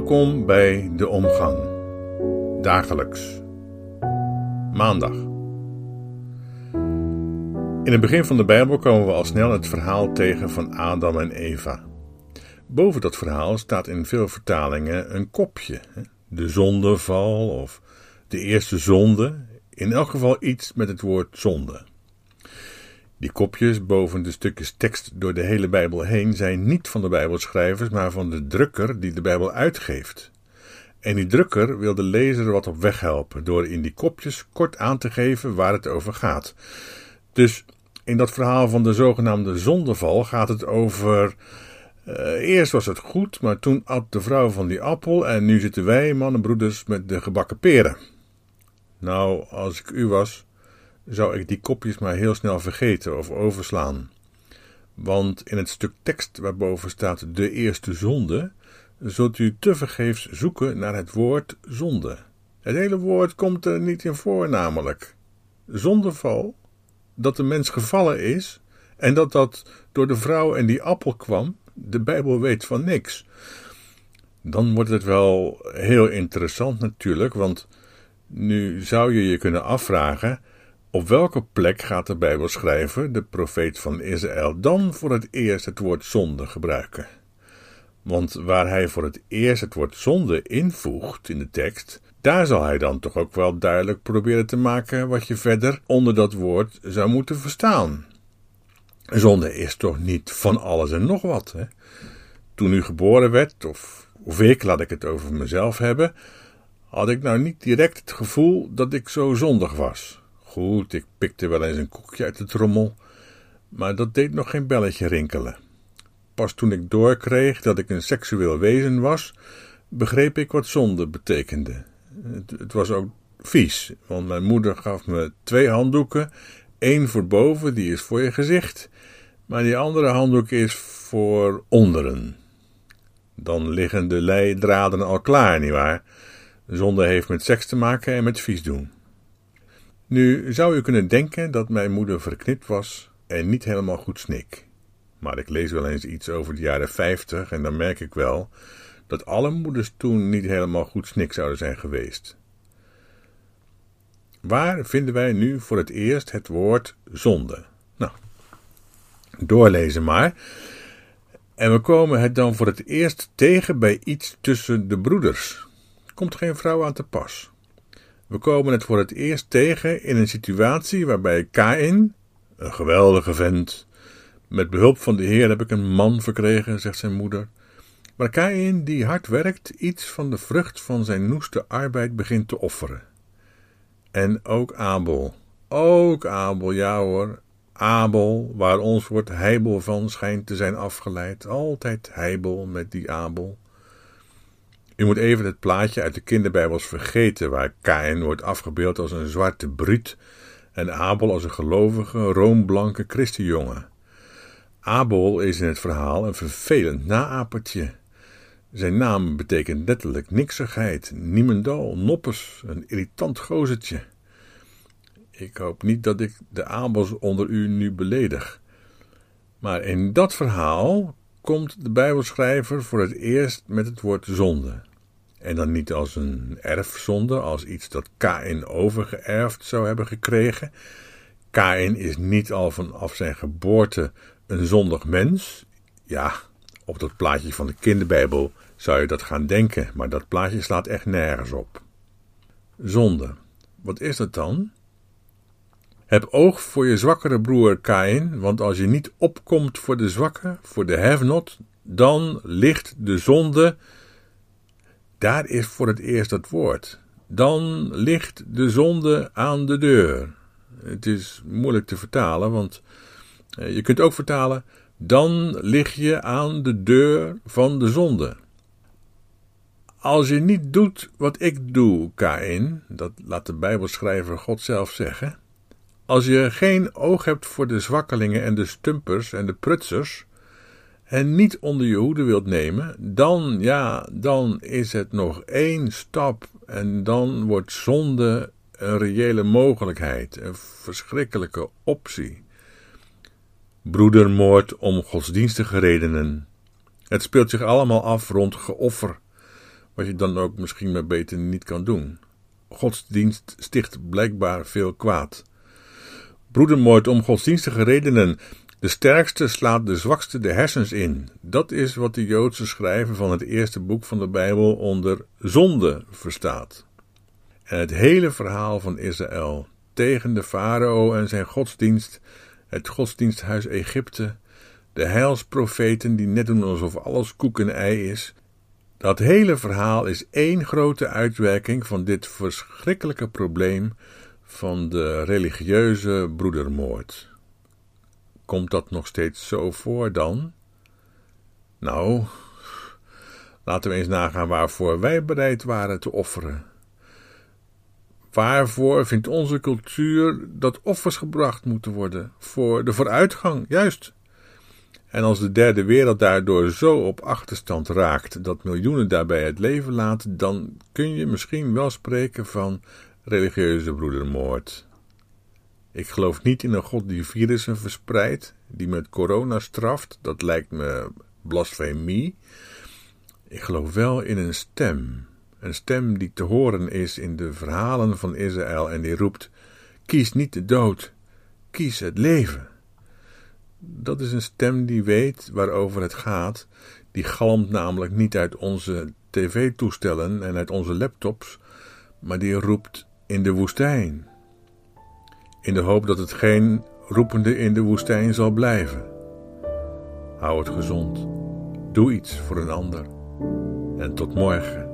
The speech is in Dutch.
Welkom bij De Omgang. Dagelijks. Maandag. In het begin van de Bijbel komen we al snel het verhaal tegen van Adam en Eva. Boven dat verhaal staat in veel vertalingen een kopje. De zondeval of de eerste zonde. In elk geval iets met het woord zonde. Die kopjes boven de stukjes tekst door de hele Bijbel heen zijn niet van de Bijbelschrijvers, maar van de drukker die de Bijbel uitgeeft. En die drukker wil de lezer wat op weg helpen door in die kopjes kort aan te geven waar het over gaat. Dus in dat verhaal van de zogenaamde zondeval gaat het over. Uh, eerst was het goed, maar toen at de vrouw van die appel en nu zitten wij, mannenbroeders, met de gebakken peren. Nou, als ik u was, zou ik die kopjes maar heel snel vergeten of overslaan. Want in het stuk tekst waarboven staat de eerste zonde, zult u tevergeefs zoeken naar het woord zonde. Het hele woord komt er niet in voor, namelijk. Zondeval, dat de mens gevallen is en dat dat door de vrouw en die appel kwam, de Bijbel weet van niks. Dan wordt het wel heel interessant natuurlijk, want nu zou je je kunnen afvragen op welke plek gaat de Bijbelschrijver, de profeet van Israël, dan voor het eerst het woord zonde gebruiken? Want waar hij voor het eerst het woord zonde invoegt in de tekst, daar zal hij dan toch ook wel duidelijk proberen te maken wat je verder onder dat woord zou moeten verstaan. Zonde is toch niet van alles en nog wat. Hè? Toen u geboren werd, of, of ik, laat ik het over mezelf hebben, had ik nou niet direct het gevoel dat ik zo zondig was. Goed, ik pikte wel eens een koekje uit de trommel, maar dat deed nog geen belletje rinkelen. Pas toen ik doorkreeg dat ik een seksueel wezen was, begreep ik wat zonde betekende. Het, het was ook vies, want mijn moeder gaf me twee handdoeken. één voor boven, die is voor je gezicht, maar die andere handdoek is voor onderen. Dan liggen de leidraden al klaar, nietwaar? Zonde heeft met seks te maken en met vies doen. Nu zou u kunnen denken dat mijn moeder verknipt was en niet helemaal goed snik. Maar ik lees wel eens iets over de jaren 50 en dan merk ik wel dat alle moeders toen niet helemaal goed snik zouden zijn geweest. Waar vinden wij nu voor het eerst het woord zonde? Nou, doorlezen maar. En we komen het dan voor het eerst tegen bij iets tussen de broeders. Komt geen vrouw aan te pas. We komen het voor het eerst tegen in een situatie waarbij Kain, een geweldige vent, met behulp van de Heer heb ik een man verkregen, zegt zijn moeder. Maar Kain, die hard werkt, iets van de vrucht van zijn noeste arbeid begint te offeren. En ook Abel. Ook Abel, ja hoor. Abel, waar ons woord heibel van schijnt te zijn afgeleid. Altijd heibel met die Abel. U moet even het plaatje uit de kinderbijbels vergeten, waar Kain wordt afgebeeld als een zwarte bruut en Abel als een gelovige, roomblanke christenjongen. Abel is in het verhaal een vervelend naapertje. Zijn naam betekent letterlijk niksigheid, niemendal, noppes, een irritant gozertje. Ik hoop niet dat ik de Abels onder u nu beledig. Maar in dat verhaal komt de Bijbelschrijver voor het eerst met het woord zonde. En dan niet als een erfzonde, als iets dat Kain overgeërfd zou hebben gekregen. Kain is niet al vanaf zijn geboorte een zondig mens. Ja, op dat plaatje van de kinderbijbel zou je dat gaan denken, maar dat plaatje slaat echt nergens op. Zonde. Wat is dat dan? Heb oog voor je zwakkere broer Kain, want als je niet opkomt voor de zwakke, voor de have-not, dan ligt de zonde daar is voor het eerst het woord. Dan ligt de zonde aan de deur. Het is moeilijk te vertalen, want eh, je kunt ook vertalen: dan lig je aan de deur van de zonde. Als je niet doet wat ik doe, Kain, dat laat de Bijbelschrijver God zelf zeggen. Als je geen oog hebt voor de zwakkelingen en de stumpers en de prutsers, en niet onder je hoede wilt nemen, dan, ja, dan is het nog één stap en dan wordt zonde een reële mogelijkheid, een verschrikkelijke optie. Broedermoord om godsdienstige redenen. Het speelt zich allemaal af rond geoffer, wat je dan ook misschien maar beter niet kan doen. Godsdienst sticht blijkbaar veel kwaad. Broedermoord om godsdienstige redenen. De sterkste slaat de zwakste de hersens in. Dat is wat de Joodse schrijver van het eerste boek van de Bijbel onder zonde verstaat. En het hele verhaal van Israël tegen de farao en zijn godsdienst, het godsdiensthuis Egypte, de heilsprofeten die net doen alsof alles koek en ei is, dat hele verhaal is één grote uitwerking van dit verschrikkelijke probleem van de religieuze broedermoord. Komt dat nog steeds zo voor dan? Nou, laten we eens nagaan waarvoor wij bereid waren te offeren. Waarvoor vindt onze cultuur dat offers gebracht moeten worden? Voor de vooruitgang, juist. En als de derde wereld daardoor zo op achterstand raakt dat miljoenen daarbij het leven laten, dan kun je misschien wel spreken van religieuze broedermoord. Ik geloof niet in een God die virussen verspreidt, die met corona straft, dat lijkt me blasfemie. Ik geloof wel in een stem, een stem die te horen is in de verhalen van Israël en die roept: Kies niet de dood, kies het leven. Dat is een stem die weet waarover het gaat. Die galmt namelijk niet uit onze tv-toestellen en uit onze laptops, maar die roept in de woestijn. In de hoop dat het geen roepende in de woestijn zal blijven. Hou het gezond. Doe iets voor een ander. En tot morgen.